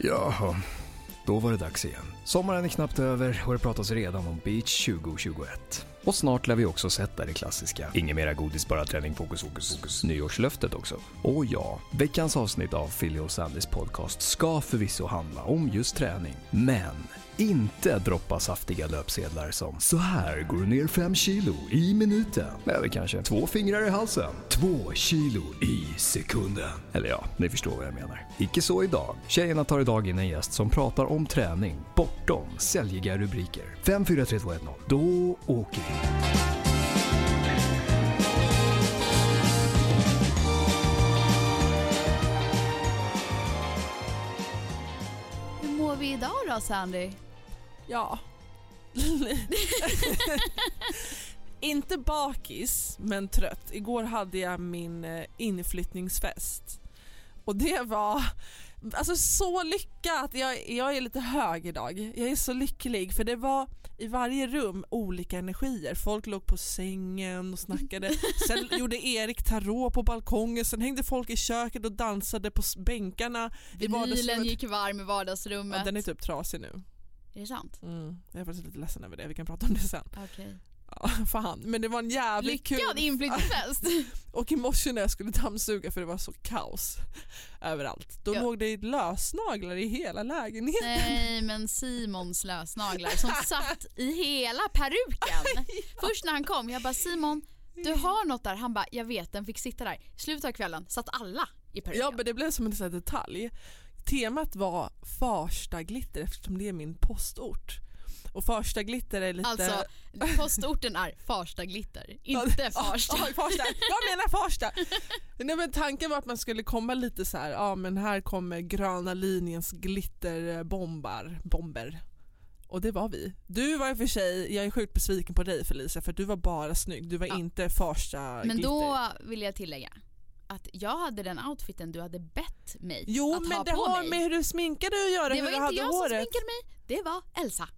Jaha, då var det dags igen. Sommaren är knappt över och det pratas redan om Beach 2021. Och snart lär vi också sätta det klassiska. inget mera godis, bara träning, fokus, fokus, fokus. Nyårslöftet också. Och ja, veckans avsnitt av Philly och Sandys podcast ska förvisso handla om just träning. Men inte droppa saftiga löpsedlar som “Så här går du ner 5 kilo i minuten” eller kanske “Två fingrar i halsen, 2 kilo i sekunden”. Eller ja, ni förstår vad jag menar. Icke så idag. Tjejerna tar idag in en gäst som pratar om träning bortom säljiga rubriker. 5, 4, 3, 2, 1, 0. Då åker vi. Hur mår vi idag då Sandy? Ja. Inte bakis, men trött. Igår hade jag min eh, inflyttningsfest. Och det var alltså, så lyckat. Jag, jag är lite hög idag. Jag är så lycklig för det var i varje rum olika energier. Folk låg på sängen och snackade. Sen gjorde Erik tarot på balkongen. Sen hängde folk i köket och dansade på bänkarna. Vinylen gick varm i vardagsrummet. Ja, den är typ trasig nu. Är det sant? Mm. Jag är faktiskt lite ledsen över det. Vi kan prata om det sen. Okej. Ja, fan. Men det var en jävligt kul Lyckad inflyttningsfest! Och i morse när jag skulle dammsuga för det var så kaos överallt. Då Ja. låg det lösnaglar i hela lägenheten. Nej men Simons lösnaglar som satt i hela peruken. Först när han kom, jag bara Simon du har något där. Han bara jag vet den fick sitta där. I slutet av kvällen satt alla i peruken. Ja men det blev som en detalj. Temat var Farsta glitter eftersom det är min postort. Och Farsta glitter är lite... Alltså postorten är Farsta glitter, inte Farsta. Ja, Farsta. Jag menar Farsta! Nej, men tanken var att man skulle komma lite så här, ja men här kommer gröna linjens glitterbombar, bomber. Och det var vi. Du var i och för sig, jag är sjukt besviken på dig Felicia för du var bara snygg, du var Ja. inte Farsta Men glitter. då vill jag tillägga att jag hade den outfiten du hade bett mig Jo att men ha det på har mig. med hur du sminkade att göra, det var inte jag håret. som sminkade mig, det var Elsa.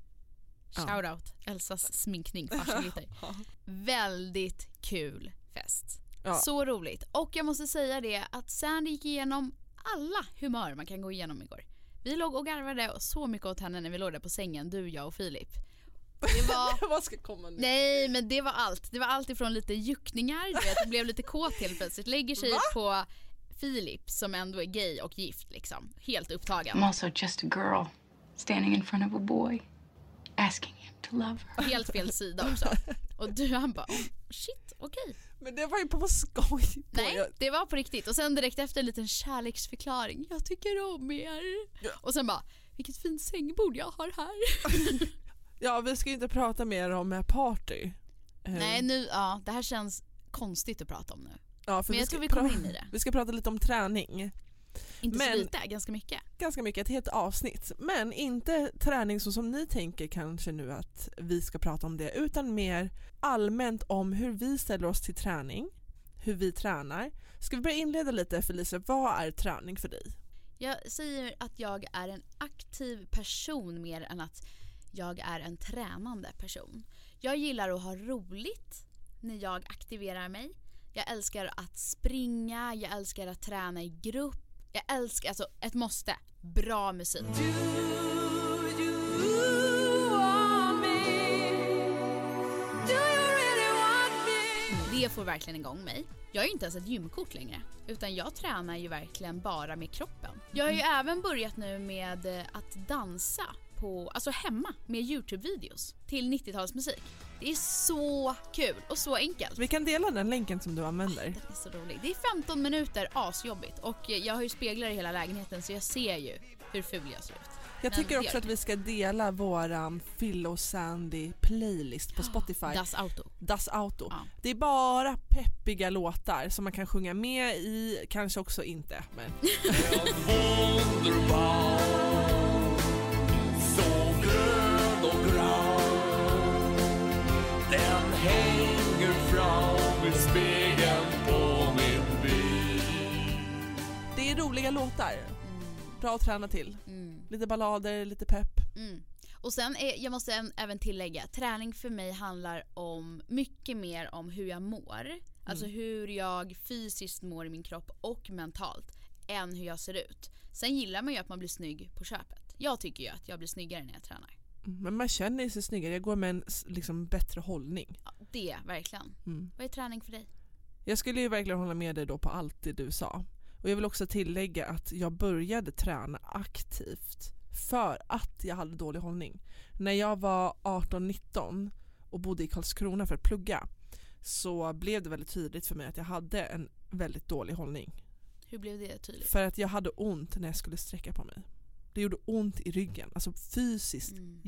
Ja. Shoutout, Elsas sminkning, glitter. Väldigt kul fest. Ja. Så roligt. Och jag måste säga det att Sandy gick igenom alla humör man kan gå igenom igår. Vi låg och garvade och så mycket åt henne när vi låg där på sängen, du, jag och Filip. Det var... Vad ska komma nu? Nej men det var allt. Det var allt ifrån lite juckningar, du vet, det blev lite kåt helt plötsligt. Lägger sig Va? på Filip som ändå är gay och gift liksom. Helt upptagen. I'm also just a girl standing in front of a boy, asking him to love her. Helt fel sida också. Och du han bara oh, shit okej. Men det var ju på skoj. På Nej det var på riktigt och sen direkt efter en liten kärleksförklaring. Jag tycker om er. Ja. Och sen bara vilket fint sängbord jag har här. ja vi ska ju inte prata mer om party. Eh, Nej nu, ja det här känns konstigt att prata om nu. ja, för Men jag ska tror vi kommer in i det. Vi ska prata lite om träning. Inte så Men- lite, ganska mycket. Ganska mycket, ett helt avsnitt. Men inte träning så som ni tänker kanske nu att vi ska prata om det utan mer allmänt om hur vi ställer oss till träning, hur vi tränar. Ska vi börja inleda lite Felicia, vad är träning för dig? Jag säger att jag är en aktiv person mer än att jag är en tränande person. Jag gillar att ha roligt när jag aktiverar mig. Jag älskar att springa, jag älskar att träna i grupp. Jag älskar, alltså ett måste, bra musik. Det får verkligen igång mig. Jag är ju inte ens ett gymkort längre, utan jag tränar ju verkligen bara med kroppen. Jag har ju även börjat nu med eh, att dansa på, alltså hemma med Youtube-videos till 90-talsmusik. Det är så kul och så enkelt. Vi kan dela den länken som du använder. Den är så rolig. Det är 15 minuter asjobbigt och eh, jag har ju speglar i hela lägenheten så jag ser ju hur ful jag ser ut. Jag tycker också att vi ska dela våran Phil och Sandy playlist på Spotify. Das Auto. Das Auto. Ja. Det är bara peppiga låtar som man kan sjunga med i, kanske också inte. Men roliga låtar. Bra att träna till. Mm. Lite ballader, lite pepp. Mm. Och sen, är, jag måste även- tillägga, träning för mig handlar om mycket mer om hur jag mår. Alltså hur jag fysiskt mår i min kropp och mentalt. än hur jag ser ut. Sen gillar man ju att man blir snygg på köpet. Jag tycker ju att jag blir snyggare när jag tränar. Men man känner sig snyggare, jag går med en liksom, bättre hållning. Ja, det, verkligen. Mm. Vad är träning för dig? Jag skulle ju verkligen hålla med dig då på allt det du sa. Och jag vill också tillägga att jag började träna aktivt för att jag hade dålig hållning. När jag var 18-19 och bodde i Karlskrona för att plugga så blev det väldigt tydligt för mig att jag hade en väldigt dålig hållning. Hur blev det tydligt? För att jag hade ont när jag skulle sträcka på mig. Det gjorde ont i ryggen, alltså fysiskt Mm.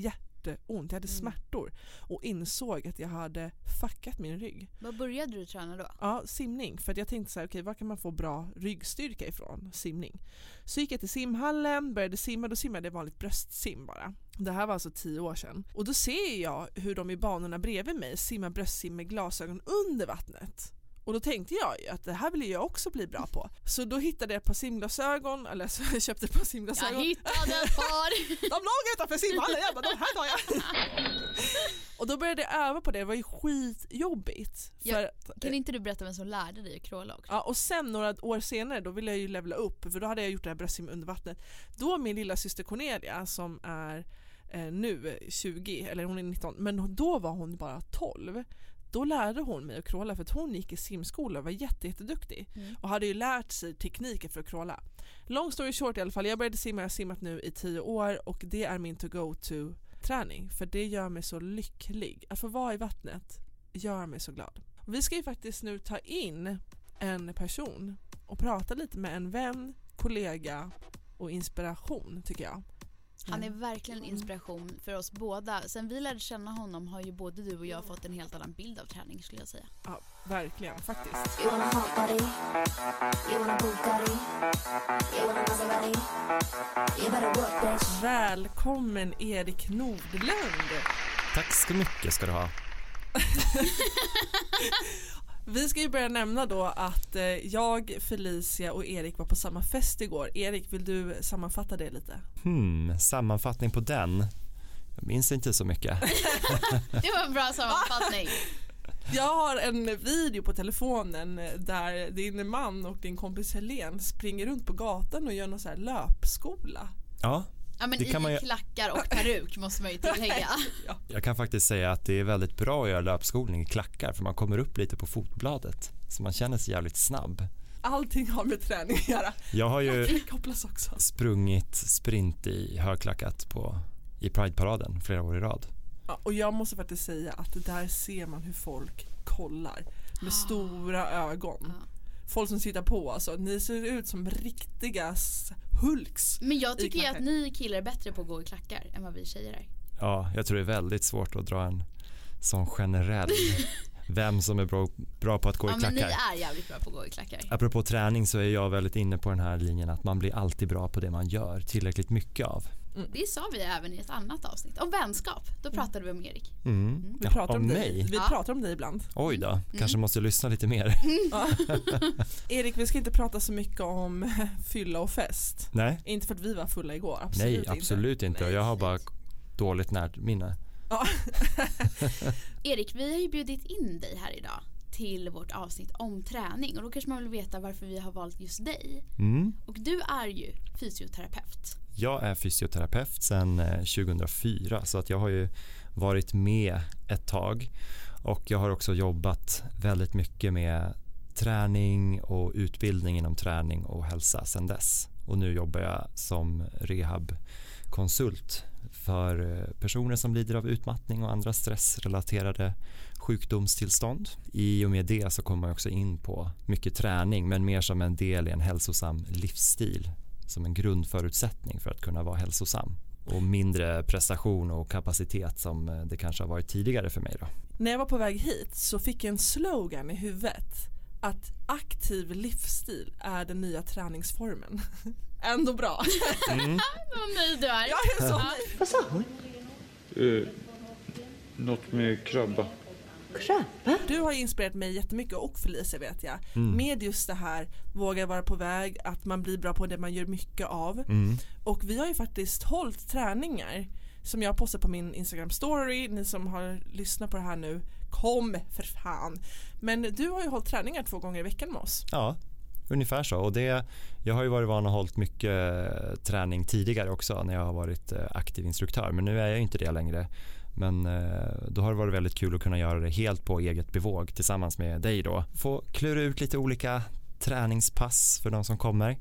Jätteont. Jag hade Mm. smärtor och insåg att jag hade fuckat min rygg. Vad började du träna då? Ja, simning. För att jag tänkte så här, okej, var kan man få bra ryggstyrka ifrån? Simning. Så gick jag till simhallen, började simma, då simmade jag vanligt bröstsim bara. Det här var alltså tio år sedan. Och då ser jag hur de i banorna bredvid mig simmar bröstsim med glasögon under vattnet. Och då tänkte jag ju att det här vill jag också bli bra på. Så då hittade jag ett par simglasögon, eller så jag köpte ett par Jag simglasögon. hittade ett par! De låg utanför simhallen, jag bara de här tar jag. Och då började jag öva på det, det var ju skitjobbigt. Ja. För Kan inte du berätta vem som lärde dig att crawla också? Ja, och sen några år senare då ville jag ju levela upp för då hade jag gjort det här bröstsim under vattnet. Då min lilla syster Cornelia som är eh, nu 20, eller hon är 19, men då var hon bara 12. Då lärde hon mig att crawla för att hon gick i simskola och var jätte, jätteduktig Mm. och hade ju lärt sig tekniker för att crawla. Long story short i alla fall, jag började simma, jag har simmat nu i 10 år och det är min to go to träning för det gör mig så lycklig. Att få vara i vattnet gör mig så glad. Vi ska ju faktiskt nu ta in en person och prata lite med en vän, kollega och inspiration tycker jag. Han är verkligen en inspiration för oss båda. Sen vi lärde känna honom har ju både du och jag fått en helt annan bild av träning skulle jag säga. Ja, verkligen faktiskt. Välkommen Erik Nordlund! Tack så mycket ska du ha. Vi ska ju börja nämna då att eh, jag, Felicia och Erik var på samma fest igår. Erik, vill du sammanfatta det lite? Hmm, sammanfattning på den. Jag minns inte så mycket. Det var en bra sammanfattning. Jag har en video på telefonen där din man och din kompis Helen springer runt på gatan och gör någon så här löpskola. Ja, Ja men Det i man ju- klackar och peruk måste man ju tillägga. jag kan faktiskt säga att det är väldigt bra att göra löpskolning i klackar för man kommer upp lite på fotbladet så man känner sig jävligt snabb. Allting har med träning att göra. Jag har ju sprungit sprint i högklackat på, i Pride-paraden flera år i rad. Ja, och jag måste faktiskt säga att där ser man hur folk kollar med stora ögon. Ja. Folk som sitter på alltså, ni ser ut som riktiga s- hulks. Men jag tycker ju klackar. att ni killar är bättre på att gå i klackar än vad vi tjejer är. Ja, jag tror det är väldigt svårt att dra en sån generell vem som är bra, bra på att gå i Ja men ni klackar. är jävligt bra på att gå i klackar. Apropå träning så är jag väldigt inne på den här linjen att man blir alltid bra på det man gör tillräckligt mycket av. Det sa vi även i ett annat avsnitt. Om vänskap. Då pratade vi om Erik. Mm. Vi Ja, pratar om, om dig. mig? Vi Ja. pratar om dig ibland. Oj då, Mm. kanske måste jag lyssna lite mer. Ja. Erik, vi ska inte prata så mycket om fylla och fest. Nej, Inte för att vi var fulla igår, absolut nej inte. absolut inte. Nej. Jag har bara dåligt närminne. Ja. Erik, vi har ju bjudit in dig här idag till vårt avsnitt om träning och då kanske man vill veta varför vi har valt just dig. Mm. Och du är ju fysioterapeut. Jag är fysioterapeut sedan eh, 2004 så att jag har ju varit med ett tag och jag har också jobbat väldigt mycket med träning och utbildning inom träning och hälsa sedan dess. Och nu jobbar jag som rehabkonsult för eh, personer som lider av utmattning och andra stressrelaterade sjukdomstillstånd. I och med det så kommer man också in på mycket träning men mer som en del i en hälsosam livsstil som en grundförutsättning för att kunna vara hälsosam och mindre prestation och kapacitet som eh, det kanske har varit tidigare för mig då. När jag var på väg hit så fick jag en slogan i huvudet att aktiv livsstil är den nya träningsformen. Ändå bra. Mm. Vad nöjd du är. Jag är så Ja. Vad sa hon? Uh, något med krabba. Krabba? Du har inspirerat mig jättemycket och Felicia vet jag. Mm. Med just det här, våga vara på väg, att man blir bra på det man gör mycket av. Mm. Och vi har ju faktiskt hållit träningar som jag postar på min Instagram story. Ni som har lyssnat på det här nu, kom för fan. Men du har ju hållit träningar två gånger i veckan med oss. Ja, ungefär så. Och det, jag har ju varit van att hållit mycket träning tidigare också när jag har varit eh, aktiv instruktör men nu är jag inte det längre. Men eh, då har det varit väldigt kul att kunna göra det helt på eget bevåg tillsammans med dig då. Få klura ut lite olika träningspass för de som kommer.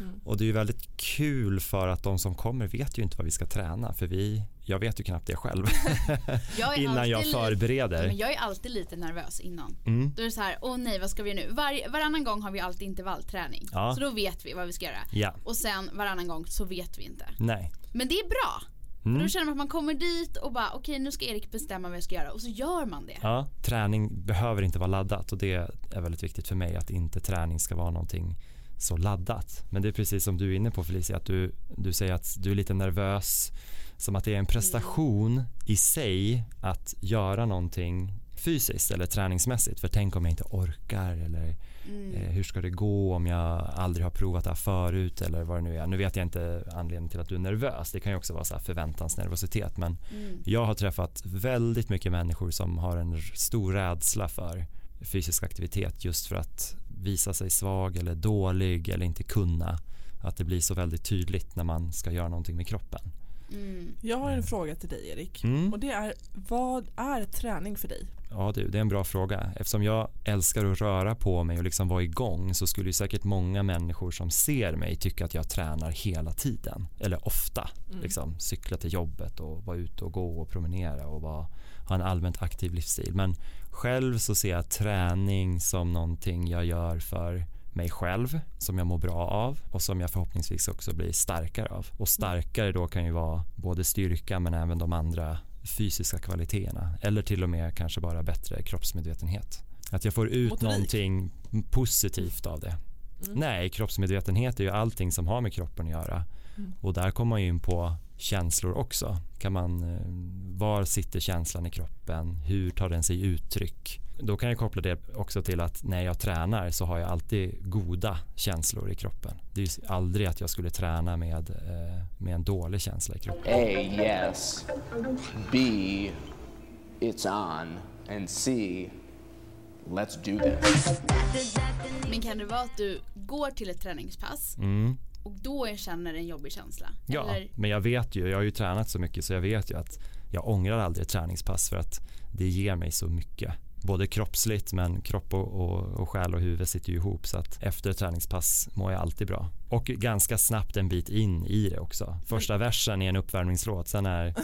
Mm. Och det är ju väldigt kul för att de som kommer vet ju inte vad vi ska träna för vi, jag vet ju knappt det själv Jag innan jag lite- förbereder. Men jag är alltid lite nervös innan. Mm. Då är det så här, åh nej vad ska vi göra nu? Var, varannan gång har vi alltid intervallträning. Ja. Så då vet vi vad vi ska göra. Ja, Och sen varannan gång så vet vi inte. nej. Men det är bra. För Mm. då känner man att man kommer dit och bara okej nu ska Erik bestämma vad jag ska göra och så gör man det. Ja, träning behöver inte vara laddat och det är väldigt viktigt för mig att inte träning ska vara någonting så laddat. Men det är precis som du är inne på Felicia, att du, du säger att du är lite nervös, som att det är en prestation i sig att göra någonting fysiskt eller träningsmässigt. För tänk om jag inte orkar eller Mm. eh, hur ska det gå om jag aldrig har provat det här förut eller vad det nu är. Nu vet jag inte anledningen till att du är nervös. Det kan ju också vara så här förväntansnervositet men Mm. jag har träffat väldigt mycket människor som har en stor rädsla för fysisk aktivitet just för att visa sig svag eller dålig eller inte kunna. Att det blir så väldigt tydligt när man ska göra någonting med kroppen. Mm. Jag har en fråga till dig Erik. Mm. Och det är, vad är träning för dig? Ja du, det är en bra fråga. Eftersom jag älskar att röra på mig och liksom vara igång så skulle ju säkert många människor som ser mig tycka att jag tränar hela tiden. Eller ofta. Mm. Liksom cykla till jobbet och vara ute och gå och promenera och vara, ha en allmänt aktiv livsstil. Men själv så ser jag träning som någonting jag gör för mig själv som jag mår bra av och som jag förhoppningsvis också blir starkare av. Och starkare då kan ju vara både styrka men även de andra fysiska kvaliteterna eller till och med kanske bara bättre kroppsmedvetenhet. Att jag får ut Motorik. någonting positivt av det. Mm. Nej, kroppsmedvetenhet är ju allting som har med kroppen att göra. Mm. Och där kommer man ju in på känslor också. Kan man, eh, var sitter känslan i kroppen? Hur tar den sig uttryck? Då kan jag koppla det också till att när jag tränar så har jag alltid goda känslor i kroppen. Det är ju aldrig att jag skulle träna med, eh, med en dålig känsla i kroppen. A, yes. B, it's on. And C, let's do this. Men kan det vara att du går till ett träningspass Mm. Och då känner en jobbig känsla? Ja, Eller, men jag vet ju, jag har ju tränat så mycket så jag vet ju att jag ångrar aldrig ett träningspass för att det ger mig så mycket. Både kroppsligt men kropp och, och, och själ och huvud sitter ju ihop så att efter ett träningspass mår jag alltid bra. Och ganska snabbt en bit in i det också. Första versen är en uppvärmningslåt, sen är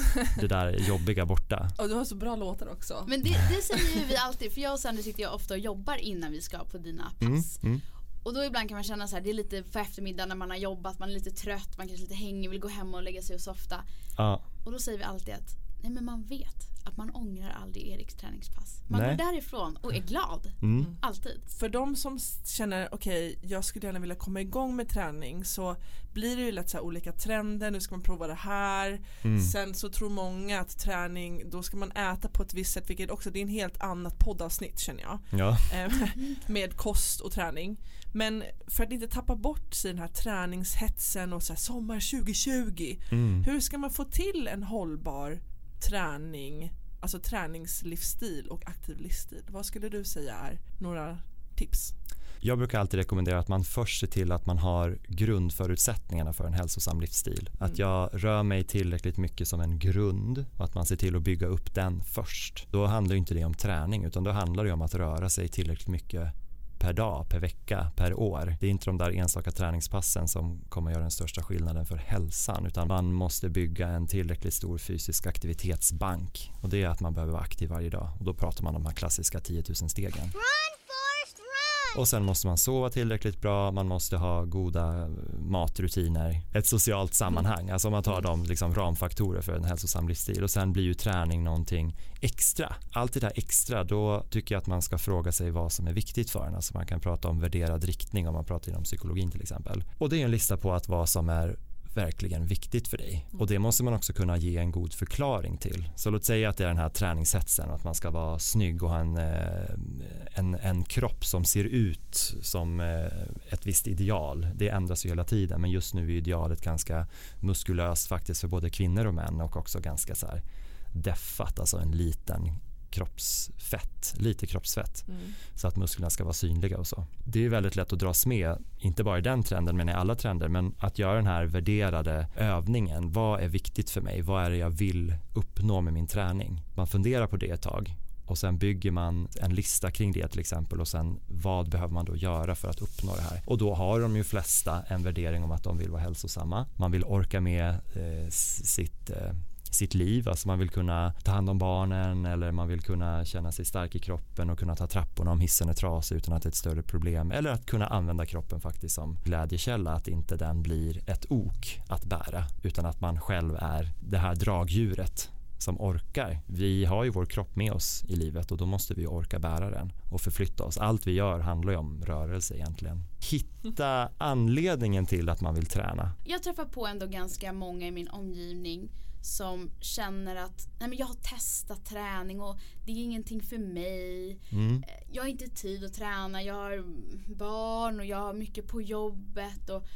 det där jobbiga borta. Och du har så bra låtar också. men det, det säger ju vi alltid för jag och Sandy sitter ju ofta och jobbar innan vi ska på dina pass. Mm, mm. Och då ibland kan man känna så här, det är lite på eftermiddagen när man har jobbat, man är lite trött, man kanske är lite hängig, vill gå hem och lägga sig och softa. Ja, Och då säger vi alltid att nej men man vet att man ångrar aldrig Eriks träningspass. Man Nej. går därifrån och är glad. mm. Alltid. För de som känner okej jag skulle gärna vilja komma igång med träning så blir det ju lätt så här olika trender, nu ska man prova det här. Mm. Sen så tror många att träning, då ska man äta på ett visst sätt vilket också det är en helt annat poddavsnitt känner jag. ja. eh, med kost och träning. Men för att inte tappa bort sig den här träningshetsen och så här, sommar 2020. Mm. Hur ska man få till en hållbar träning, alltså träningslivsstil och aktiv livsstil? Vad skulle du säga är några tips? Jag brukar alltid rekommendera att man först ser till att man har grundförutsättningarna för en hälsosam livsstil. Att Mm. jag rör mig tillräckligt mycket som en grund och att man ser till att bygga upp den först. Då handlar inte det om träning utan då handlar det om att röra sig tillräckligt mycket per dag, per vecka, per år. Det är inte de där enstaka träningspassen som kommer göra den största skillnaden för hälsan utan man måste bygga en tillräckligt stor fysisk aktivitetsbank och det är att man behöver vara aktiv varje dag och då pratar man om de här klassiska 10 000 stegen. Och sen måste man sova tillräckligt bra, man måste ha goda eh, matrutiner, ett socialt sammanhang. Alltså om man tar de liksom ramfaktorer för en hälsosam livsstil och sen blir ju träning någonting extra. Allt det där extra, då tycker jag att man ska fråga sig vad som är viktigt för en. Alltså man kan prata om värderad riktning om man pratar inom psykologin till exempel. Och det är en lista på att vad som är verkligen viktigt för dig och det måste man också kunna ge en god förklaring till. Så låt säga att det är den här träningshetsen och att man ska vara snygg och ha en, eh, en, en kropp som ser ut som eh, ett visst ideal. Det ändras ju hela tiden men just nu är idealet ganska muskulöst faktiskt för både kvinnor och män och också ganska så här deffat, alltså en liten kroppsfett, lite kroppsfett Mm. så att musklerna ska vara synliga och så. Det är väldigt lätt att dras med, inte bara i den trenden men i alla trender, men att göra den här värderade övningen. Vad är viktigt för mig? Vad är det jag vill uppnå med min träning? Man funderar på det ett tag och sen bygger man en lista kring det till exempel och sen vad behöver man då göra för att uppnå det här? Och då har de ju flesta en värdering om att de vill vara hälsosamma. Man vill orka med eh, sitt eh, sitt liv, alltså man vill kunna ta hand om barnen eller man vill kunna känna sig stark i kroppen och kunna ta trapporna om hissen är trasig utan att det är ett större problem eller att kunna använda kroppen faktiskt som glädjekälla, att inte den blir ett ok att bära utan att man själv är det här dragdjuret som orkar. Vi har ju vår kropp med oss i livet och då måste vi orka bära den och förflytta oss. Allt vi gör handlar ju om rörelse egentligen. Hitta anledningen till att man vill träna. Jag träffar på ändå ganska många i min omgivning som känner att Nej, men jag har testat träning och det är ingenting för mig. Mm. Eh, Jag har inte tid att träna, jag har barn och jag har mycket på jobbet. Och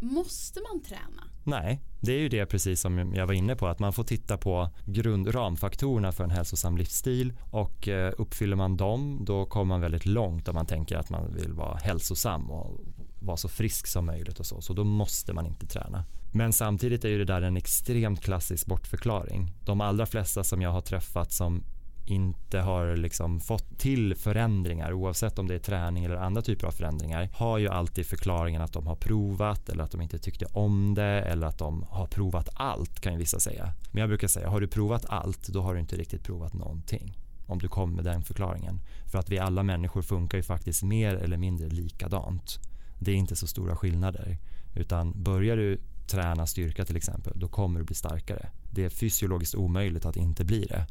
måste man träna? Nej, det är ju det precis som jag var inne på att man får titta på grundramfaktorerna för en hälsosam livsstil och eh, uppfyller man dem då kommer man väldigt långt om man tänker att man vill vara hälsosam och vara så frisk som möjligt och så, så då måste man inte träna. Men samtidigt är ju det där en extremt klassisk bortförklaring. De allra flesta som jag har träffat som inte har liksom fått till förändringar oavsett om det är träning eller andra typer av förändringar har ju alltid förklaringen att de har provat eller att de inte tyckte om det eller att de har provat allt kan ju vissa säga. Men jag brukar säga har du provat allt då har du inte riktigt provat någonting om du kommer med den förklaringen. För att vi alla människor funkar ju faktiskt mer eller mindre likadant. Det är inte så stora skillnader utan börjar du träna styrka till exempel då kommer du bli starkare. Det är fysiologiskt omöjligt att inte bli det.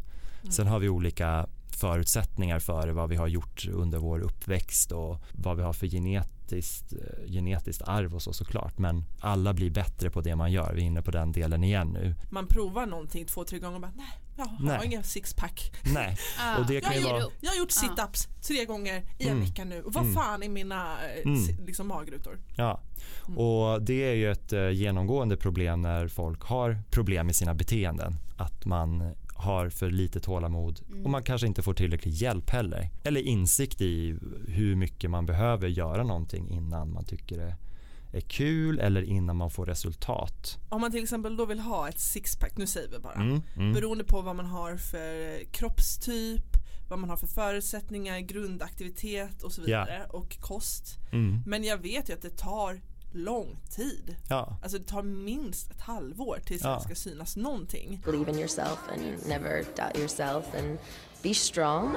Sen har vi olika förutsättningar för vad vi har gjort under vår uppväxt och vad vi har för genetiskt, eh, genetiskt arv och så såklart. Men alla blir bättre på det man gör. Vi är inne på den delen igen nu. Man provar någonting två, tre gånger och bara nej, jag har Nej. ingen sixpack. Nej, och det Jag kan har, ju gjort, vara... jag har gjort sit-ups tre gånger i en Mm. vecka nu. Och vad Mm. fan är mina eh, Mm. liksom, magrutor? Ja, och det är ju ett eh, genomgående problem när folk har problem med sina beteenden. Att man har för lite tålamod och man kanske inte får tillräcklig hjälp heller. Eller insikt i hur mycket man behöver göra någonting innan man tycker det är kul eller innan man får resultat. Om man till exempel då vill ha ett sixpack, nu säger vi bara. Mm, mm. Beroende på vad man har för kroppstyp, vad man har för förutsättningar, grundaktivitet och så vidare och kost. Mm. Men jag vet ju att det tar lång tid. Ja, Alltså det tar minst ett halvår tills Ja. det ska synas någonting. Believe in yourself and never doubt yourself and be strong.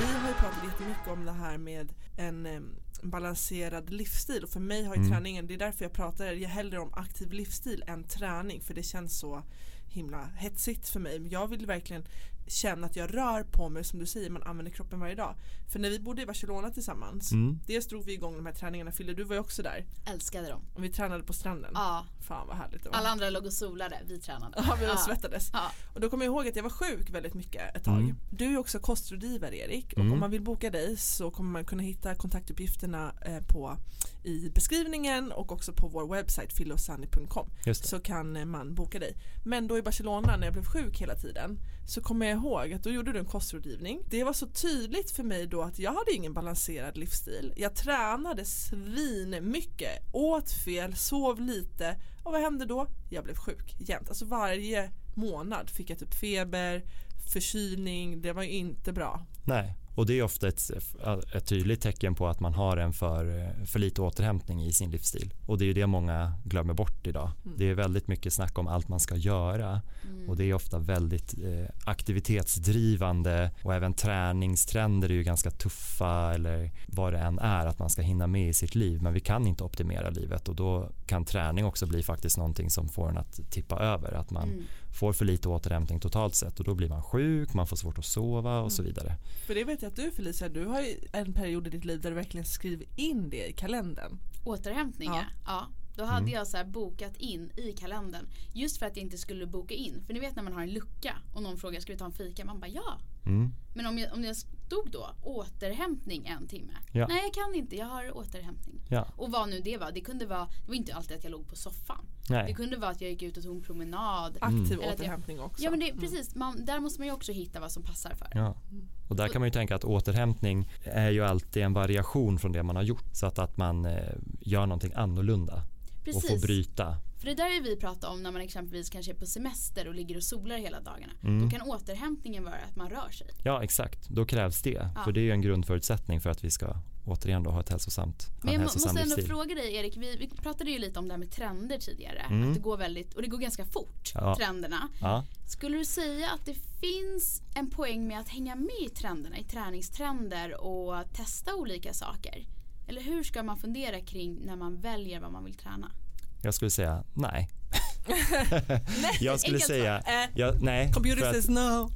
Vi har ju pratat jättemycket om det här med en balanserad livsstil och för mig har ju Mm. träningen, det är därför jag pratar jag hellre om aktiv livsstil än träning för det känns så himla hetsigt för mig. Men jag vill verkligen känna att jag rör på mig som du säger, man använder kroppen varje dag. För när vi bodde i Barcelona tillsammans, Mm. dels drog vi igång de här träningarna, Fille du var ju också där Älskade dem. och vi tränade på stranden. Ja, Fan vad härligt det var. alla andra låg och solade, vi tränade. Ja, vi Ja. svettades. Ja. Och då kommer jag ihåg att jag var sjuk väldigt mycket ett tag. Mm. Du är också kostrådgivare Erik och Mm. om man vill boka dig så kommer man kunna hitta kontaktuppgifterna eh, på, i beskrivningen och också på vår webbsite det. så kan eh, man boka dig. Men då i Barcelona när jag blev sjuk hela tiden så kommer jag ihåg att då gjorde du en kostrådgivning. Det var så tydligt för mig då att jag hade ingen balanserad livsstil. Jag tränade svin mycket, åt fel, sov lite och vad hände då? Jag blev sjuk jämt. Alltså varje månad fick jag typ feber, förkylning, det var ju inte bra. Nej, och det är ofta ett, ett tydligt tecken på att man har en för, för lite återhämtning i sin livsstil. Och det är ju det många glömmer bort idag. Mm. Det är väldigt mycket snack om allt man ska göra Mm. och det är ofta väldigt eh, aktivitetsdrivande och även träningstrender är ju ganska tuffa eller vad det än är att man ska hinna med i sitt liv men vi kan inte optimera livet och då kan träning också bli faktiskt någonting som får en att tippa över att man Mm. Får för lite återhämtning totalt sett och då blir man sjuk, man får svårt att sova och så Mm. vidare. För det vet jag att du Felicia, du har ju en period i ditt liv där du verkligen skriver in det i kalendern. Återhämtningar, ja. Då hade Mm. jag så här bokat in i kalendern just för att jag inte skulle boka in. För ni vet när man har en lucka och någon frågar ska vi ta en fika? Man bara ja. Mm. Men om jag, om jag stod då återhämtning en timme. Ja. Nej jag kan inte, jag har återhämtning. Ja. Och vad nu det var, det kunde vara, det var inte alltid att jag låg på soffan. Nej. Det kunde vara att jag gick ut och tog en promenad. Aktiv jag- återhämtning också. Ja men det, precis, man, där måste man ju också hitta vad som passar för. Ja. Och där kan man ju tänka att återhämtning är ju alltid en variation från det man har gjort. Så att, att man eh, gör någonting annorlunda och får Precis. bryta. För det där ju vi pratat om när man exempelvis kanske är på semester och ligger och solar hela dagarna. Mm. Då kan återhämtningen vara att man rör sig. Ja exakt, då krävs det. Ja. För det är ju en grundförutsättning för att vi ska återigen då ha ett hälsosamt, Men en jag måste ändå livsstil. fråga dig Erik, vi, vi pratade ju lite om det här med trender tidigare. Mm. Att det går väldigt, och det går ganska fort, Ja. trenderna. Ja. Skulle du säga att det finns en poäng med att hänga med i trenderna, i träningstrender och testa olika saker? Eller hur ska man fundera kring när man väljer vad man vill träna? Jag skulle säga nej. jag skulle säga. Eh, ja, nej. Computer says no.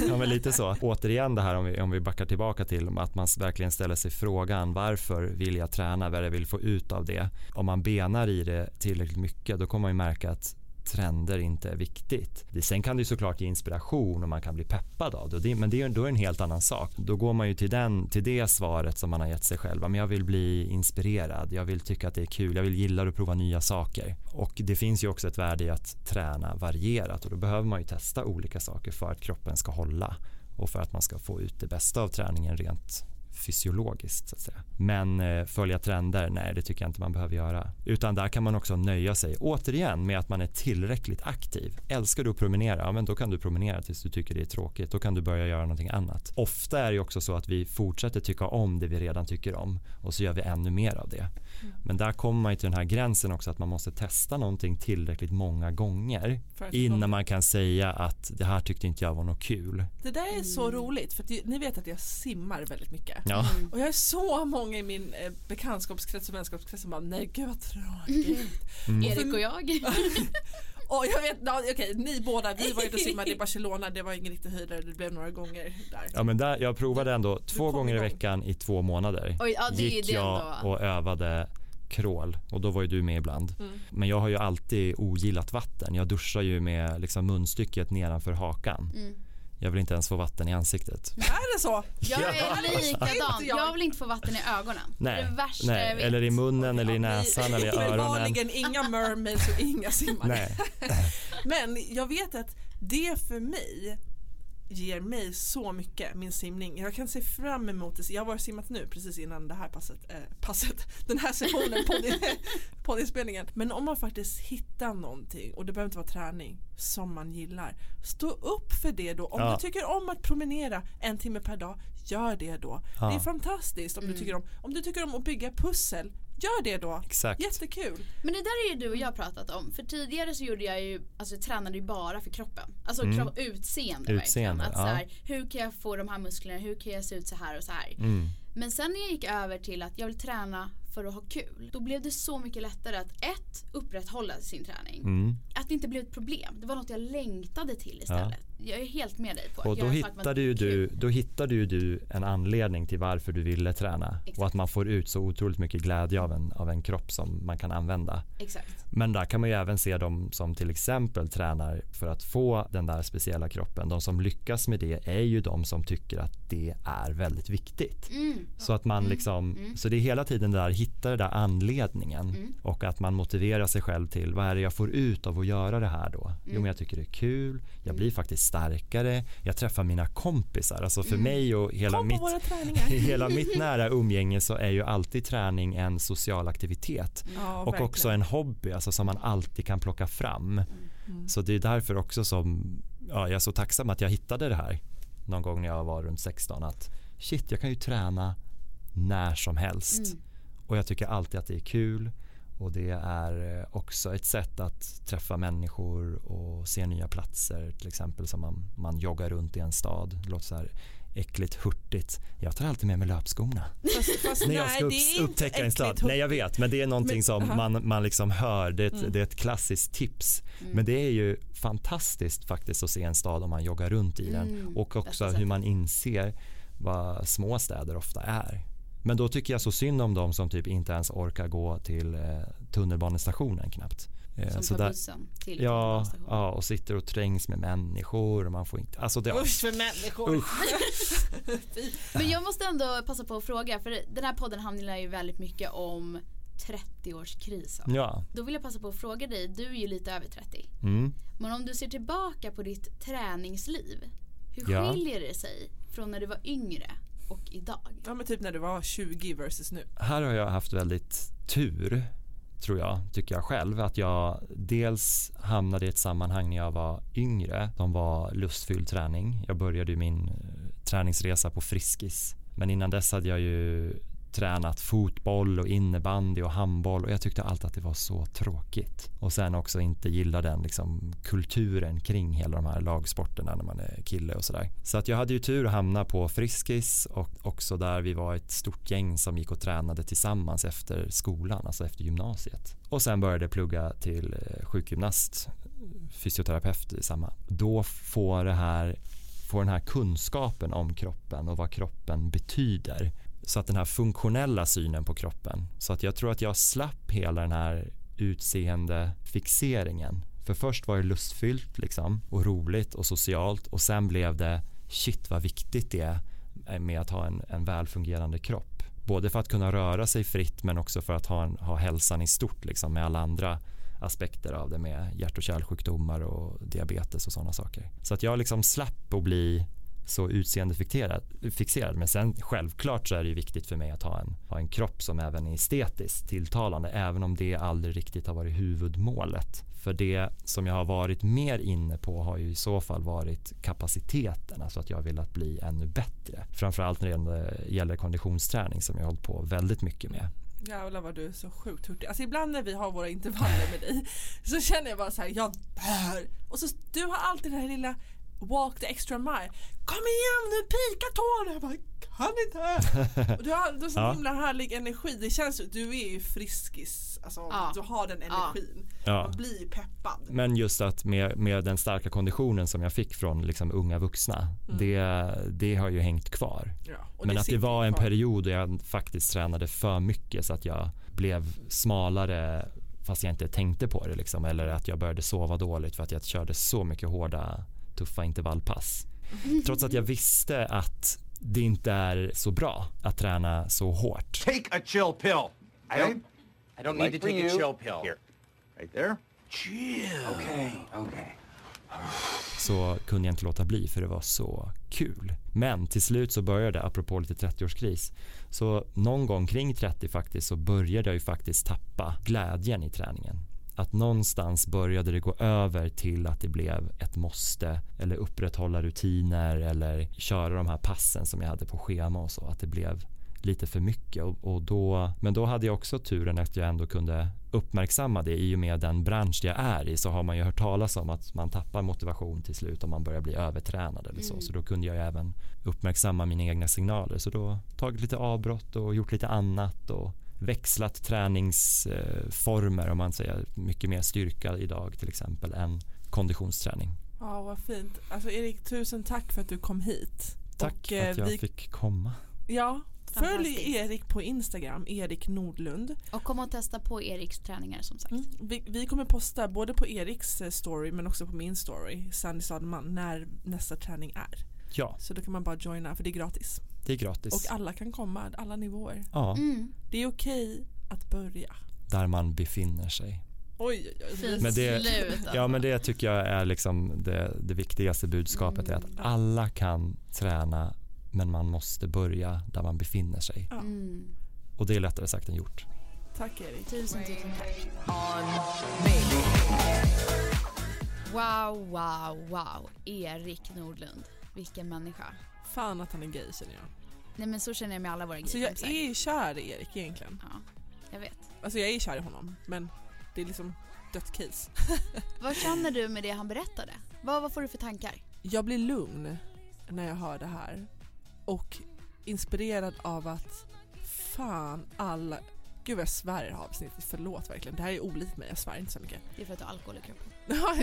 ja men lite så. Återigen det här om vi, om vi backar tillbaka till att man verkligen ställer sig frågan varför vill jag träna, vad jag vill få ut av det. Om man benar i det tillräckligt mycket då kommer man ju märka att trender inte är viktigt. Sen kan det ju såklart ge inspiration och man kan bli peppad av det, det men det, är- då är det en helt annan sak. Då går man ju till, den, till det svaret som man har gett sig själv. Men jag vill bli inspirerad, jag vill tycka att det är kul, jag vill gilla att prova nya saker. Och det finns ju också ett värde i att träna varierat och då behöver man ju testa olika saker för att kroppen ska hålla och för att man ska få ut det bästa av träningen rent fysiologiskt så att säga. Men eh, följa trender, nej det tycker jag inte man behöver göra. Utan där kan man också nöja sig, återigen med att man är tillräckligt aktiv. Älskar du att promenera, ja men då kan du promenera tills du tycker det är tråkigt. Då kan du börja göra någonting annat. Ofta är det också så att vi fortsätter tycka om det vi redan tycker om och så gör vi ännu mer av det. Men där kommer man ju till den här gränsen också att man måste testa någonting tillräckligt många gånger innan man kan säga att det här tyckte inte jag var något kul. Det där är så roligt för att ni vet att jag simmar väldigt mycket. Ja. Och jag är så många i min eh, bekantskapskrets och vänskapskrets som bara nej gud vad tråkigt. Mm. Och för- Erik och jag. Och jag vet, ja, okej ni båda, vi var ute och simmade i Barcelona, det var ingen riktig höjdare, det blev några gånger där. Ja men där, jag provade ändå två gånger i igång. veckan i två månader. Oj, ja, det är ju Gick det jag ändå. och övade crawl och då var ju du med ibland. Mm. Men jag har ju alltid ogillat vatten. Jag duschar ju med liksom munstycket nedanför hakan. Mm. Jag vill inte ens få vatten i ansiktet. Är det så? Jag är likadan. Jag. Vill inte få vatten i ögonen. Nej, det värsta jag nej. vet. eller i munnen eller i näsan eller i öronen. Uppenbarligen inga mermaids och inga simmare. Nej. Men jag vet att det för mig ger mig så mycket, min simning. Jag kan se fram emot det. Jag har varit simmat nu precis innan det här passet, eh, passet den här sessionen på poddinspelningen. Men om man faktiskt hittar någonting och det behöver inte vara träning som man gillar. Stå upp för det då. Om Ja. du tycker om att promenera en timme per dag, gör det då. Ja. Det är fantastiskt om du tycker om, om du tycker om att bygga pussel, gör det då. Exakt. Jättekul. Men det där är ju du och jag pratat om. För tidigare så gjorde jag ju, alltså jag tränade ju bara för kroppen. Alltså Mm. kropp, utseende, Utseende, verkligen. Att ja. så här, hur kan jag få de här musklerna, hur kan jag se ut så här och så här. Mm. Men sen när jag gick över till att jag vill träna för att ha kul. Då blev det så mycket lättare att ett, upprätthålla sin träning. Mm. Att det inte blev ett problem. Det var något jag längtade till istället. Jag är helt med dig på Och då hittade, ju du, då hittade ju du en anledning till varför du ville träna Exakt. och att man får ut så otroligt mycket glädje av en, av en kropp som man kan använda. Exakt. Men där kan man ju även se de som till exempel tränar för att få den där speciella kroppen. De som lyckas med det är ju de som tycker att det är väldigt viktigt. Mm. Så att man liksom, så det är hela tiden det där, hitta den där anledningen Mm. och att man motiverar sig själv till vad är det jag får ut av att göra det här då? Jo Mm. men jag tycker det är kul, jag blir faktiskt starkare, jag träffar mina kompisar. Alltså för mig och hela mitt, hela mitt nära umgänge så är ju alltid träning en social aktivitet Ja, och verkligen. också en hobby alltså som man alltid kan plocka fram. Mm. Så det är därför också som ja, jag är så tacksam att jag hittade det här någon gång när jag var runt 16 att shit jag kan ju träna när som helst Mm. och jag tycker alltid att det är kul och det är eh, också ett sätt att träffa människor och se nya platser till exempel som man, man joggar runt i en stad det låter så här äckligt hurtigt jag tar alltid med mig löpskorna Fast, fast när jag ska upp, upptäcka en stad. Nej jag vet men det är någonting Men- som aha. man, man liksom hör. Det är, ett, Mm. det är ett klassiskt tips. Men det är ju fantastiskt faktiskt att se en stad om man joggar runt i den Mm, och också hur man inser vad små städer ofta är. Men då tycker jag så synd om dem som typ inte ens orkar gå till eh, tunnelbanestationen knappt. Eh, Som så tar där- bussen till Ja, tunnelbanestationen. ja, och sitter och trängs med människor och man får inte, alltså det, Usch för människor. Usch. Men jag måste ändå passa på att fråga för den här podden handlar ju väldigt mycket om 30-årskrisen. ja. Då vill jag passa på att fråga dig, du är ju lite över 30. Mm. Men om du ser tillbaka på ditt träningsliv, hur Ja. skiljer det sig från när du var yngre och idag? Ja men typ när du var 20 versus nu. Här har jag haft väldigt tur, tror jag, tycker jag själv. Att jag dels hamnade i ett sammanhang när jag var yngre som var lustfylld träning. Jag började min eh, träningsresa på Friskis. Men innan dess hade jag ju tränat fotboll och innebandy och handboll och jag tyckte alltid att det var så tråkigt. Och sen också inte gilla den liksom kulturen kring hela de här lagsporterna när man är kille och sådär. Så att jag hade ju tur att hamna på Friskis och också där vi var ett stort gäng som gick och tränade tillsammans efter skolan, alltså efter gymnasiet. Och sen började jag plugga till eh, sjukgymnast, fysioterapeut i samma. Då får det här får den här kunskapen om kroppen och vad kroppen betyder. Så att den här funktionella synen på kroppen. Så att jag tror att jag slapp hela den här utseendefixeringen. För först var det lustfyllt liksom och roligt och socialt och sen blev det shit vad viktigt det är med att ha en, en välfungerande kropp. Både för att kunna röra sig fritt men också för att ha, en, ha hälsan i stort liksom med alla andra aspekter av det med hjärt och kärlsjukdomar och diabetes och sådana saker. Så att jag liksom slapp att bli så utseendefixerad men sen självklart så är det ju viktigt för mig att ha en, ha en kropp som även är estetiskt tilltalande även om det aldrig riktigt har varit huvudmålet för det som jag har varit mer inne på har ju i så fall varit kapaciteten alltså att jag har velat bli ännu bättre framförallt när det gäller- gäller konditionsträning som jag har hållit på väldigt mycket med Jävlar vad du är så sjukt hurtig. Alltså ibland när vi har våra intervaller med dig så känner jag bara så här, jag dör. Och så du har alltid den här lilla walk the extra mile. Kom igen nu pika tårna! Jag bara kan inte. Och du har, du har så Ja. himla härlig energi. Det känns du är ju friskis. Alltså Ja. du har den energin. Ja. Man blir peppad. Men just att med, med den starka konditionen som jag fick från liksom unga vuxna, det, det har ju hängt kvar. Men att det var en kvar. period då jag faktiskt tränade för mycket så att jag blev smalare fast jag inte tänkte på det liksom. Eller att jag började sova dåligt för att jag körde så mycket hårda tuffa intervallpass. Trots att jag visste att det inte är så bra att träna så hårt. Take a chill pill. I don't. I don't Like need to for take you. a chill pill. Here, right there. Chill. Okay, okay. så kunde jag inte låta bli för det var så kul. Men till slut så började, apropå lite 30-årskris, så någon gång kring 30 faktiskt så började jag ju faktiskt tappa glädjen i träningen. Att någonstans började det gå över till att det blev ett måste eller upprätthålla rutiner eller köra de här passen som jag hade på schema och så. Att det blev lite för mycket och, och då, men då hade jag också turen att jag ändå kunde uppmärksamma det i och med den bransch jag är i så har man ju hört talas om att man tappar motivation till slut om man börjar bli övertränad eller så. Så då kunde jag även uppmärksamma mina egna signaler. Så då tagit lite avbrott och gjort lite annat och växlat träningsformer om man säger mycket mer styrka idag till exempel än konditionsträning. Ja vad fint. Alltså Erik tusen tack för att du kom hit. Tack Och, för eh, att jag vi- fick komma. Ja, följ. Erik på Instagram, Erik Nordlund. Och kom och testa på Eriks träningar som sagt. Vi, vi kommer posta både på Eriks eh, story men också på min story, Sandy Stademan, när nästa träning är. Ja, Så då kan man bara joina för det är gratis. Det är gratis. Och alla kan komma, alla nivåer. Ja, Mm. Det är okej att börja. där man befinner sig. Oj, oj, oj. Fint Men det-. Ja men det tycker jag är liksom det, det viktigaste budskapet är att alla kan träna men man måste börja där man befinner sig. Mm. Och det är lättare sagt än gjort. Tack Erik. Tusen, tusen tack. Wow, wow, wow. Erik Nordlund. Vilken människa. Fan att han är gay känner jag. Nej men så känner jag med alla våra Så jag gaykompisar. är kär i Erik egentligen. Ja, jag vet. Alltså jag är kär i honom men det är liksom dött case. Vad känner du med det han berättade? Vad, vad får du för tankar? Jag blir lugn när jag hör det här och inspirerad av att fan alla Gud vad jag svär i det här avsnittet, förlåt verkligen. Det här är olikt mig, jag svär inte så mycket. Det är för att du har alkohol i kroppen. Ja,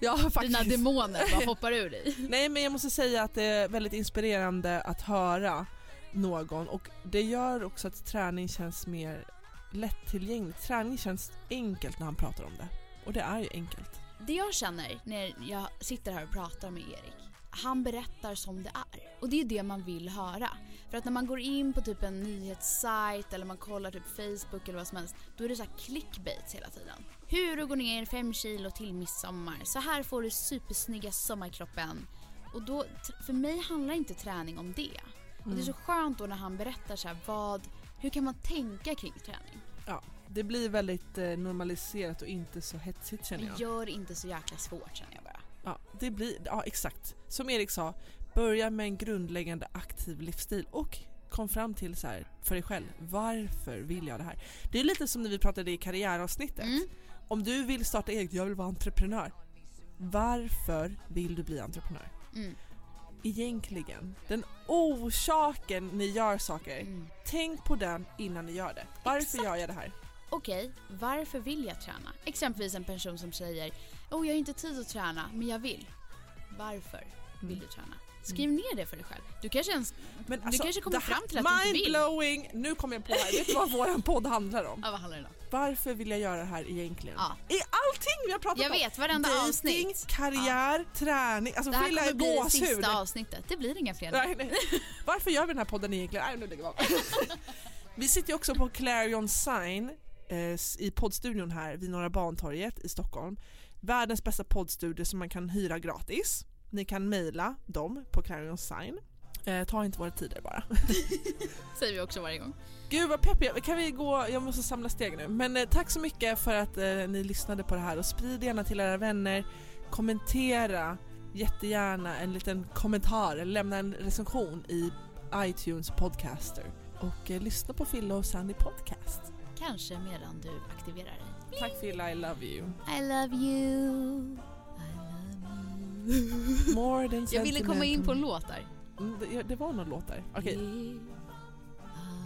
ja Dina faktiskt. demoner bara hoppar ur dig. Nej men jag måste säga att det är väldigt inspirerande att höra någon och det gör också att träning känns mer lättillgängligt. Träning känns enkelt när han pratar om det. Och det är ju enkelt. Det jag känner när jag sitter här och pratar med Erik, han berättar som det är. Och det är det man vill höra. För att när man går in på typ en nyhetssajt eller man kollar typ Facebook eller vad som helst, då är det så här clickbait hela tiden. Hur du går ner 5 kilo till midsommar. Så här får du supersnygga sommarkroppen. Och då, för mig handlar inte träning om det. Och det är så skönt då när han berättar så här, vad, hur kan man tänka kring träning? Ja, det blir väldigt eh, normaliserat och inte så hetsigt känner jag. Det gör inte så jäkla svårt känner jag bara. Ja, det blir, ja exakt. Som Erik sa, börja med en grundläggande aktiv livsstil och kom fram till så här för dig själv, varför vill jag det här? Det är lite som när vi pratade i karriäravsnittet. Mm. Om du vill starta eget, jag vill vara entreprenör. Varför vill du bli entreprenör? Mm. Egentligen, den orsaken ni gör saker, Mm. tänk på den innan ni gör det. Varför gör jag det här? Okej, varför vill jag träna? Exempelvis en person som säger oh, jag har inte tid att träna, men jag vill. Varför vill Mm. du träna? Skriv ner det för dig själv. Du kanske, ens, Men du kanske kommer fram till att du inte vill. Mind-blowing! Nu kommer jag på här, vet du vad vår podd handlar om? Ja, vad handlar det om? Varför vill jag göra det här egentligen? Ja. I allting vi har pratat Jag om! vet, varenda Dating, avsnitt. karriär, träning, alltså Det här jag kommer bli det sista avsnittet. Det blir inga fler. Nej, nej. Varför gör vi den här podden egentligen? Nej, nu lägger vi av. Vi sitter ju också på Clarion Sign eh, i poddstudion här vid Norra Bantorget i Stockholm. Världens bästa poddstudio som man kan hyra gratis. Ni kan mejla dem på Clarion Sign. Eh, ta inte våra tider bara. Säger vi också varje gång. Gud vad peppig kan vi gå? Jag måste samla steg nu. Men eh, tack så mycket för att eh, ni lyssnade på det här och sprid gärna till era vänner. Kommentera jättegärna en liten kommentar eller lämna en recension i iTunes Podcaster. Och eh, lyssna på Fille och Sandy Podcast. Kanske medan du aktiverar dig. Tack Fille, I love you. I love you. More than Jag ville komma in på en låt där. Mm, det, det var någon låt där. Okej, Yeah.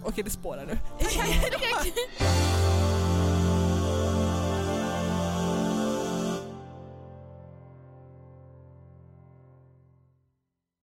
Okej det spårar nu.